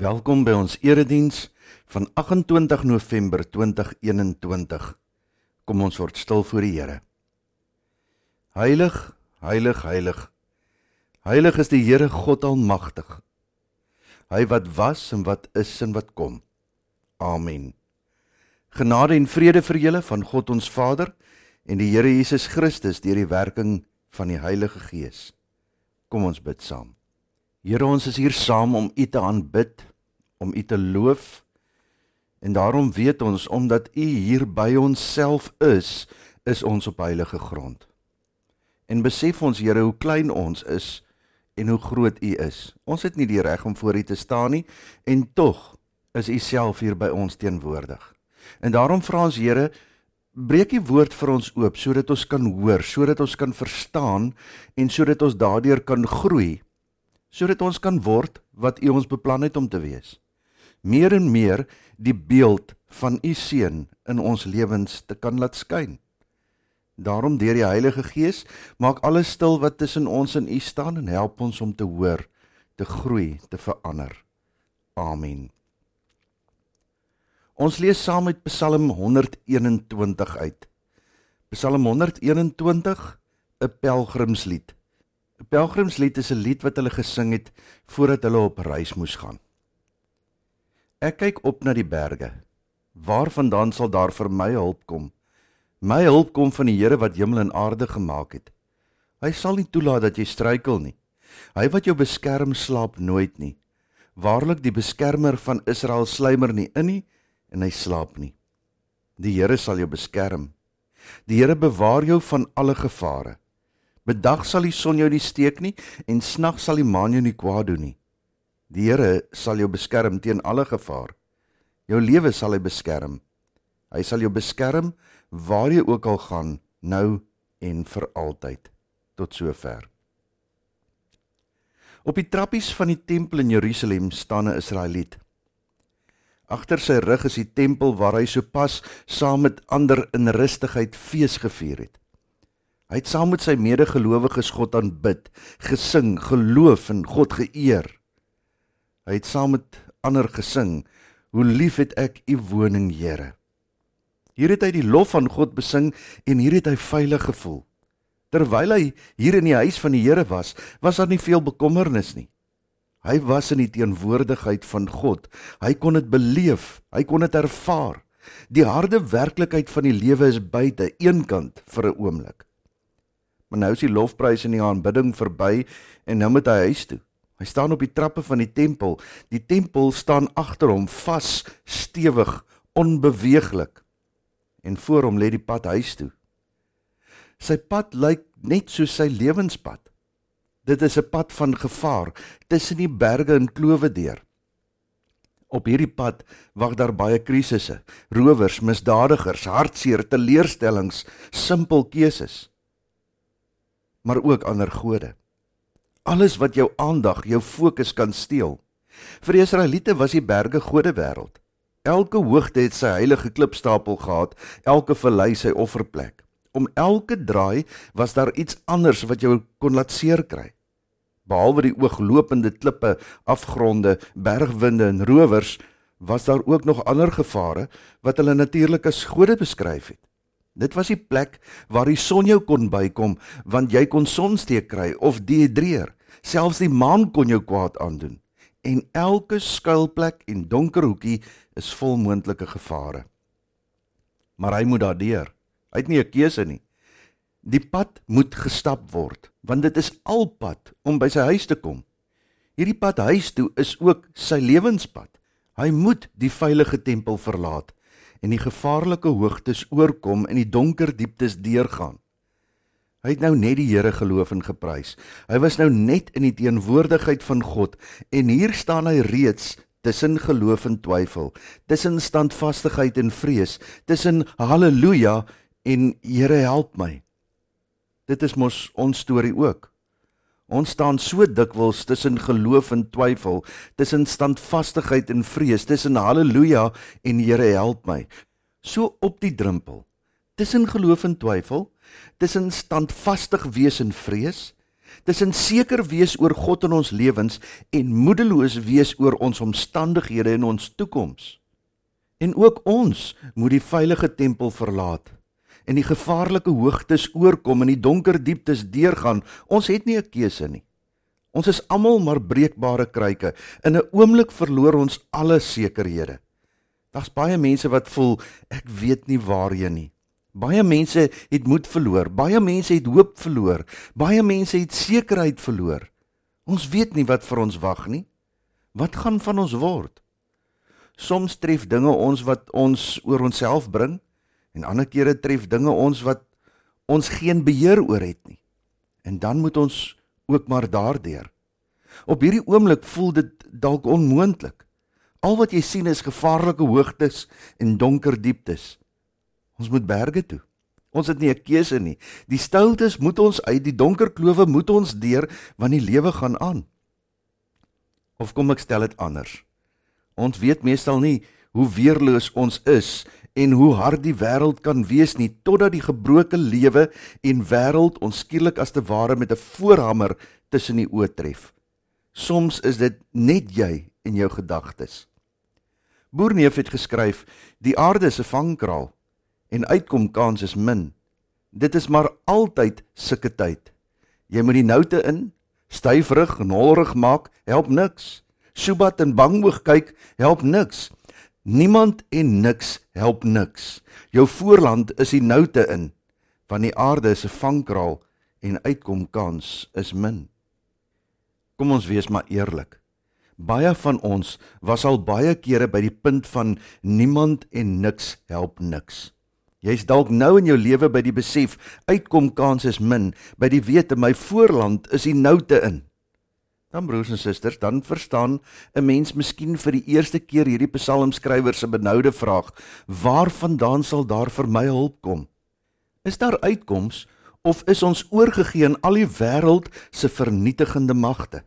Welkom by ons erediens van 28 November 2021. Kom ons word stil voor die Here. Heilig, heilig, heilig. Heilig is die Here God Almagtig. Hy wat was en wat is en wat kom. Amen. Genade en vrede vir julle van God ons Vader en die Here Jesus Christus deur die werking van die Heilige Gees. Kom ons bid saam. Here ons is hier saam om U te aanbid om U te loof. En daarom weet ons omdat U hier by ons self is, is ons op heilige grond. En besef ons Here hoe klein ons is en hoe groot U is. Ons het nie die reg om voor U te staan nie en tog is U self hier by ons teenwoordig. En daarom vra ons Here, breek U woord vir ons oop sodat ons kan hoor, sodat ons kan verstaan en sodat ons daardeur kan groei, sodat ons kan word wat U ons beplan het om te wees meer en meer die beeld van u seun in ons lewens te kan laat skyn. Daarom deur die Heilige Gees maak alles stil wat tussen ons en u staan en help ons om te hoor, te groei, te verander. Amen. Ons lees saam met Psalm 121 uit. Psalm 121, 'n pelgrimslied. 'n Pelgrimslied is 'n lied wat hulle gesing het voordat hulle op reis moes gaan. Ek kyk op na die berge. Waarvandaan sal daar vir my hulp kom? My hulp kom van die Here wat hemel en aarde gemaak het. Hy sal nie toelaat dat jy struikel nie. Hy wat jou beskerm slaap nooit nie. Waarlik die beskermer van Israel sluimer nie in nie en hy slaap nie. Die Here sal jou beskerm. Die Here bewaar jou van alle gevare. Bedag sal die son jou nie steek nie en snag sal die maan jou nie kwaad doen nie. Die Here sal jou beskerm teen alle gevaar. Jou lewe sal hy beskerm. Hy sal jou beskerm waar jy ook al gaan, nou en vir altyd. Tot sover. Op die trappies van die tempel in Jerusalem staan 'n Israeliet. Agter sy rug is die tempel waar hy sopas saam met ander in rustigheid fees gevier het. Hy het saam met sy medegelowiges God aanbid, gesing, geloof en God geëer. Hy het saam met ander gesing: "Hoe lief het ek u woning, Here." Hier het hy die lof van God besing en hier het hy veilig gevoel. Terwyl hy hier in die huis van die Here was, was daar nie veel bekommernis nie. Hy was in die teenwoordigheid van God. Hy kon dit beleef, hy kon dit ervaar. Die harde werklikheid van die lewe is buite eenkant vir 'n oomblik. Maar nou is die lofprys en die aanbidding verby en nou moet hy huis toe. Hy staan op die trappe van die tempel. Die tempel staan agter hom vas, stewig, onbeweeglik. En voor hom lê die pad huis toe. Sy pad lyk net soos sy lewenspad. Dit is 'n pad van gevaar tussen die berge en klowe deur. Op hierdie pad wag daar baie krisisse, rowers, misdadigers, hartseer, teleurstellings, simpel keuses. Maar ook ander gode alles wat jou aandag, jou fokus kan steel. Vir die Israeliete was die berge gode wêreld. Elke hoogte het sy heilige klipstapel gehad, elke vallei sy offerplek. Om elke draai was daar iets anders wat jou kon laat seer kry. Behalwe die ooglopende klippe, afgronde, bergwinde en rowers, was daar ook nog ander gevare wat hulle natuurlik as gode beskryf het. Dit was die plek waar die son jou kon bykom want jy kon sonsteek kry of dehydreer. Selfs die maan kon jou kwaad aandoen. En elke skuilplek en donker hoekie is vol moontlike gevare. Maar hy moet daardeur. Hy het nie 'n keuse nie. Die pad moet gestap word want dit is al pad om by sy huis te kom. Hierdie pad huis toe is ook sy lewenspad. Hy moet die veilige tempel verlaat en die gevaarlike hoogtes oorkom en die donker dieptes deurgaan. Hy het nou net die Here geloof en geprys. Hy was nou net in die teenwoordigheid van God en hier staan hy reeds tussen geloof en twyfel, tussen standvastigheid en vrees, tussen haleluja en Here help my. Dit is mos ons storie ook. Ons staan so dikwels tussen geloof en twyfel, tussen standvastigheid en vrees, tussen haleluja en Here help my. So op die drempel, tussen geloof en twyfel, tussen standvastig wees en vrees, Tussen seker wees oor God in ons lewens en moedeloos wees oor ons omstandighede en ons toekoms. En ook ons moet die veilige tempel verlaat en die gevaarlike hoogtes oorkom en die donker dieptes deurgaan. Ons het nie 'n keuse nie. Ons is almal maar breekbare kruike. In 'n oomblik verloor ons alle sekerhede. Daar's baie mense wat voel ek weet nie waarheen nie. Baie mense het moed verloor, baie mense het hoop verloor, baie mense het sekerheid verloor. Ons weet nie wat vir ons wag nie. Wat gaan van ons word? Soms tref dinge ons wat ons oor onsself bring en ander kere tref dinge ons wat ons geen beheer oor het nie. En dan moet ons ook maar daardeur. Op hierdie oomblik voel dit dalk onmoontlik. Al wat jy sien is gevaarlike hoogtes en donker dieptes. Ons moet berge toe. Ons het nie 'n keuse nie. Die stiltes moet ons uit, die donker klowe moet ons deur want die lewe gaan aan. Of kom ek stel dit anders? Ons weet meestal nie hoe weerloos ons is en hoe hard die wêreld kan wees nie totdat die gebroke lewe en wêreld ons skielik as te ware met 'n voorhamer tussen die oë tref. Soms is dit net jy en jou gedagtes. Boerneef het geskryf: "Die aarde is 'n vangkraal en uitkom kans is min. Dit is maar altyd sulke tyd. Jy moet die noute in, styf rug en holrig maak, help niks." Subat en bangoog kyk help niks. Niemand en niks help niks. Jou voorland is die noute in, want die aarde is 'n vangkraal en uitkom kans is min. Kom ons wees maar eerlik. Baie van ons was al baie kere by die punt van niemand en niks help niks. Jy's dalk nou in jou lewe by die besef uitkom kans is min, by die wete my voorland is die noute in. Dan broers en susters, dan verstaan 'n mens miskien vir die eerste keer hierdie psalmskrywer se benoude vraag: Waarvandaan sal daar vir my hulp kom? Is daar uitkoms of is ons oorgegee aan al die wêreld se vernietigende magte?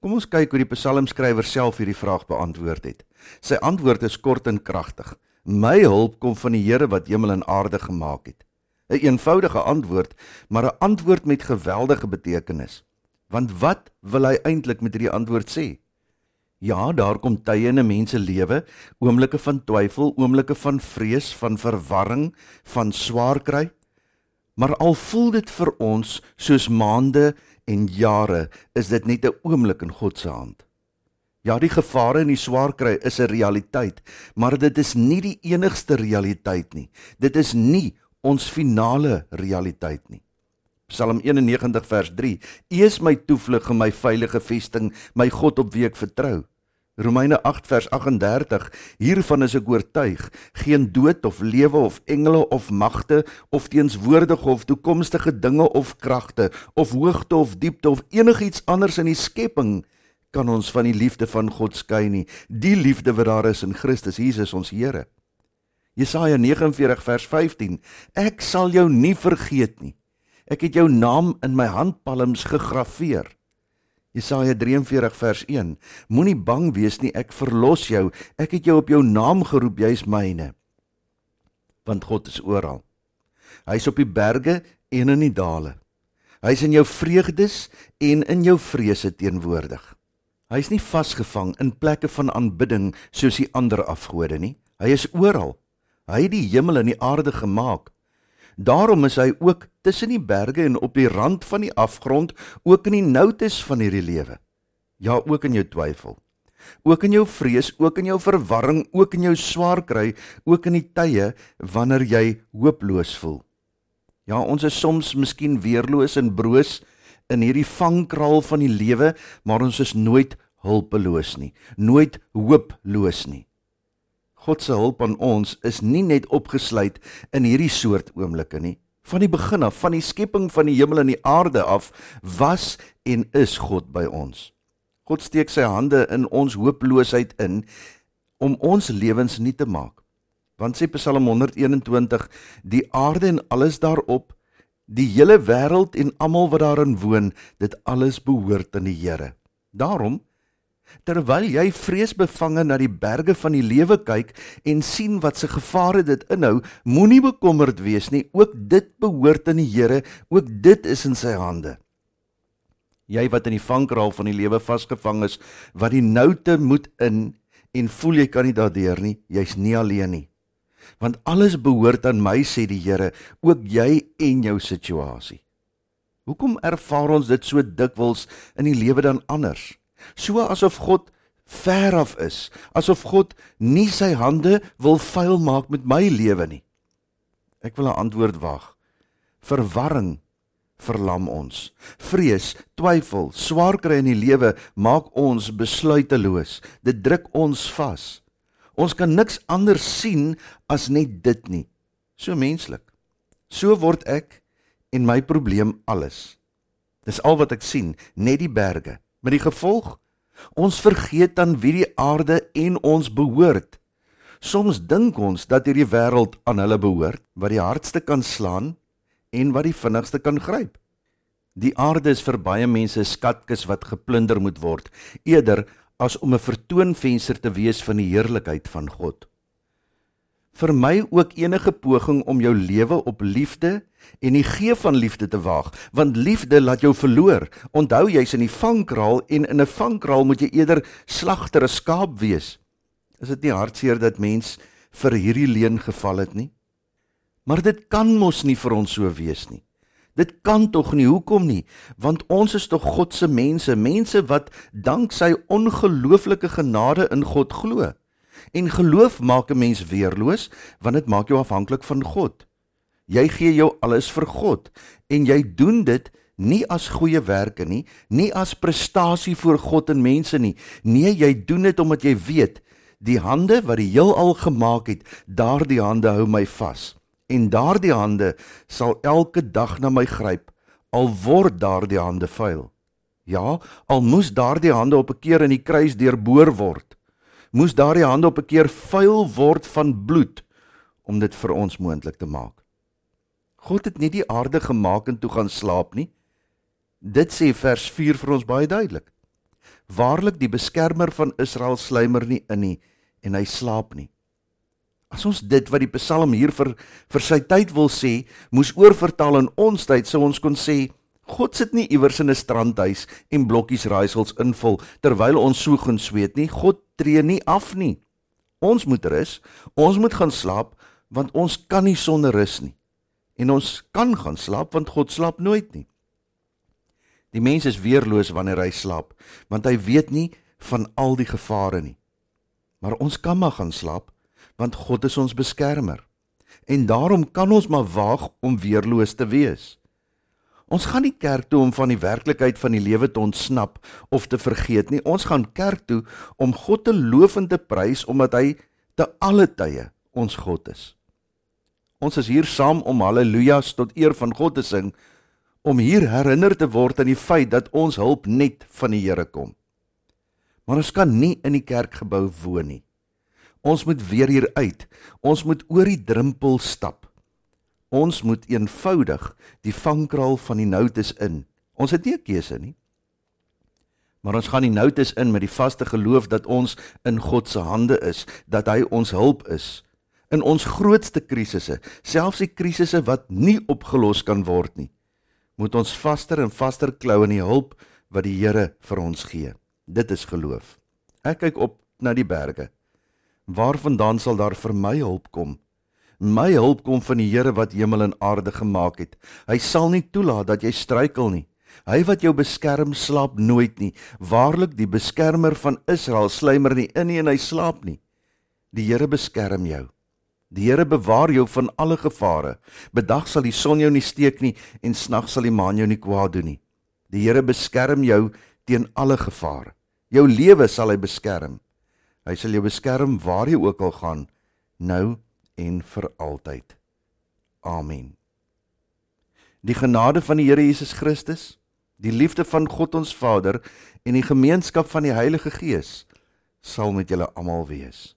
Kom ons kyk hoe die psalmskrywer self hierdie vraag beantwoord het. Sy antwoord is kort en kragtig: My hulp kom van die Here wat hemel en aarde gemaak het. 'n een Eenvoudige antwoord, maar 'n antwoord met geweldige betekenis. Want wat wil hy eintlik met hierdie antwoord sê? Ja, daar kom tye in 'n mens se lewe, oomblikke van twyfel, oomblikke van vrees, van verwarring, van swaar kry. Maar al voel dit vir ons soos maande en jare, is dit net 'n oomblik in God se hand. Ja, die gevare en die swaar kry is 'n realiteit, maar dit is nie die enigste realiteit nie. Dit is nie ons finale realiteit nie. Psalm 91 vers 3: U is my toevlug en my veilige vesting, my God op wie ek vertrou. Romeine 8 vers 38: Hiervan is ek oortuig, geen dood of lewe of engele of magte of teenswoordige of toekomstige dinge of kragte of hoogte of diepte of enigiets anders in die skepping kan ons van die liefde van God skei nie. Die liefde wat daar is in Christus Jesus ons Here. Jesaja 49 vers 15: Ek sal jou nie vergeet nie. Ek het jou naam in my handpalms gegraveer. Jesaja 43 vers 1. Moenie bang wees nie, ek verlos jou. Ek het jou op jou naam geroep, jy's myne. Want God is oral. Hy's op die berge en in die dale. Hy's in jou vreugdes en in jou vrese teenwoordig. Hy's nie vasgevang in plekke van aanbidding soos die ander afgode nie. Hy is oral. Hy het die hemel en die aarde gemaak. Daarom is hy ook tussen die berge en op die rand van die afgrond, ook in die noutes van hierdie lewe. Ja, ook in jou twyfel. Ook in jou vrees, ook in jou verwarring, ook in jou swaar kry, ook in die tye wanneer jy hooploos voel. Ja, ons is soms miskien weerloos en broos in hierdie vangkraal van die lewe, maar ons is nooit hulpeloos nie, nooit hooploos nie. God se hulp aan ons is nie net opgesluit in hierdie soort oomblikke nie. Van die begin af, van die skepping van die hemel en die aarde af, was en is God by ons. God steek sy hande in ons hooploosheid in om ons lewens nie te maak. Want sê Psalm 121, die aarde en alles daarop, die hele wêreld en almal wat daarin woon, dit alles behoort aan die Here. Daarom Terwyl jy vreesbevange na die berge van die lewe kyk en sien wat se gevare dit inhou, moenie bekommerd wees nie. Ook dit behoort aan die Here, ook dit is in sy hande. Jy wat in die vankraal van die lewe vasgevang is, wat die noute moet in en voel jy kan nie daardeur nie, jy's nie alleen nie. Want alles behoort aan my sê die Here, ook jy en jou situasie. Hoekom ervaar ons dit so dikwels in die lewe dan anders? So asof God ver af is, asof God nie sy hande wil vuil maak met my lewe nie. Ek wil 'n antwoord wag. Verwarring verlam ons. Vrees, twyfel, swaar kry in die lewe maak ons besluiteloos. Dit druk ons vas. Ons kan niks anders sien as net dit nie. So menslik. So word ek en my probleem alles. Dis al wat ek sien, net die berge. Met die gevolg ons vergeet dan wie die aarde en ons behoort. Soms dink ons dat hierdie wêreld aan hulle behoort, wat die hardste kan slaan en wat die vinnigste kan gryp. Die aarde is vir baie mense 'n skatkis wat geplunder moet word, eerder as om 'n vertoonvenster te wees van die heerlikheid van God. Vir my ook enige poging om jou lewe op liefde en die gee van liefde te waag, want liefde laat jou verloor. Onthou jy's in die vangkraal en in 'n vangkraal moet jy eerder slagter as skaap wees. Is dit nie hartseer dat mens vir hierdie leen geval het nie? Maar dit kan mos nie vir ons so wees nie. Dit kan tog nie hoekom nie want ons is tog God se mense mense wat dank sy ongelooflike genade in God glo en geloof maak 'n mens weerloos want dit maak jou afhanklik van God jy gee jou alles vir God en jy doen dit nie as goeie werke nie nie as prestasie vir God en mense nie. Nee jy doen dit omdat jy weet die hande wat die heelal gemaak het daardie hande hou my vas. En daardie hande sal elke dag na my gryp al word daardie hande vuil. Ja al moes daardie hande op 'n keer in die kruis deurboor word moes daardie hande op 'n keer vuil word van bloed om dit vir ons moontlik te maak God het nie die aarde gemaak en toe gaan slaap nie dit sê vers 4 vir ons baie duidelik waarlik die beskermer van Israel slymer nie in nie en hy slaap nie As ons dit wat die Psalm hier vir vir sy tyd wil sê, moes oorvertaal in ons tyd, sou ons kon sê God sit nie iewers in 'n strandhuis en blokkies raaisels invul terwyl ons so gaan sweet nie. God tree nie af nie. Ons moet rus. Ons moet gaan slaap want ons kan nie sonder rus nie. En ons kan gaan slaap want God slaap nooit nie. Die mens is weerloos wanneer hy slaap want hy weet nie van al die gevare nie. Maar ons kan maar gaan slaap want God is ons beskermer. En daarom kan ons maar waag om weerloos te wees. Ons gaan nie kerk toe om van die werklikheid van die lewe te ontsnap of te vergeet nie. Ons gaan kerk toe om God te loof en te prys omdat hy te alle tye ons God is. Ons is hier saam om haleluja's tot eer van God te sing om hier herinner te word aan die feit dat ons hulp net van die Here kom. Maar ons kan nie in die kerkgebou woon nie. Ons moet weer hier uit. Ons moet oor die drempel stap. Ons moet eenvoudig die vangkraal van die noutes in. Ons het nie 'n keuse nie. Maar ons gaan die noutes in met die vaste geloof dat ons in God se hande is, dat hy ons hulp is in ons grootste krisisse, selfs die krisisse wat nie opgelos kan word nie. Moet ons vaster en vaster klou in die hulp wat die Here vir ons gee. Dit is geloof. Ek kyk op na die berge. Waarvandaan sal daar vir my hulp kom? My hulp kom van die Here wat hemel en aarde gemaak het. Hy sal nie toelaat dat jy struikel nie. Hy wat jou beskerm slaap nooit nie. Waarlik die beskermer van Israel slymer nie in nie en hy slaap nie. Die Here beskerm jou. Die Here bewaar jou van alle gevare. Bedag sal die son jou nie steek nie en snag sal die maan jou nie kwaad doen nie. Die Here beskerm jou teen alle gevare. Jou lewe sal hy beskerm. Hy sal jou beskerm waar jy ook al gaan, nou en vir altyd. Amen. Die genade van die Here Jesus Christus, die liefde van God ons Vader en die gemeenskap van die Heilige Gees sal met julle almal wees.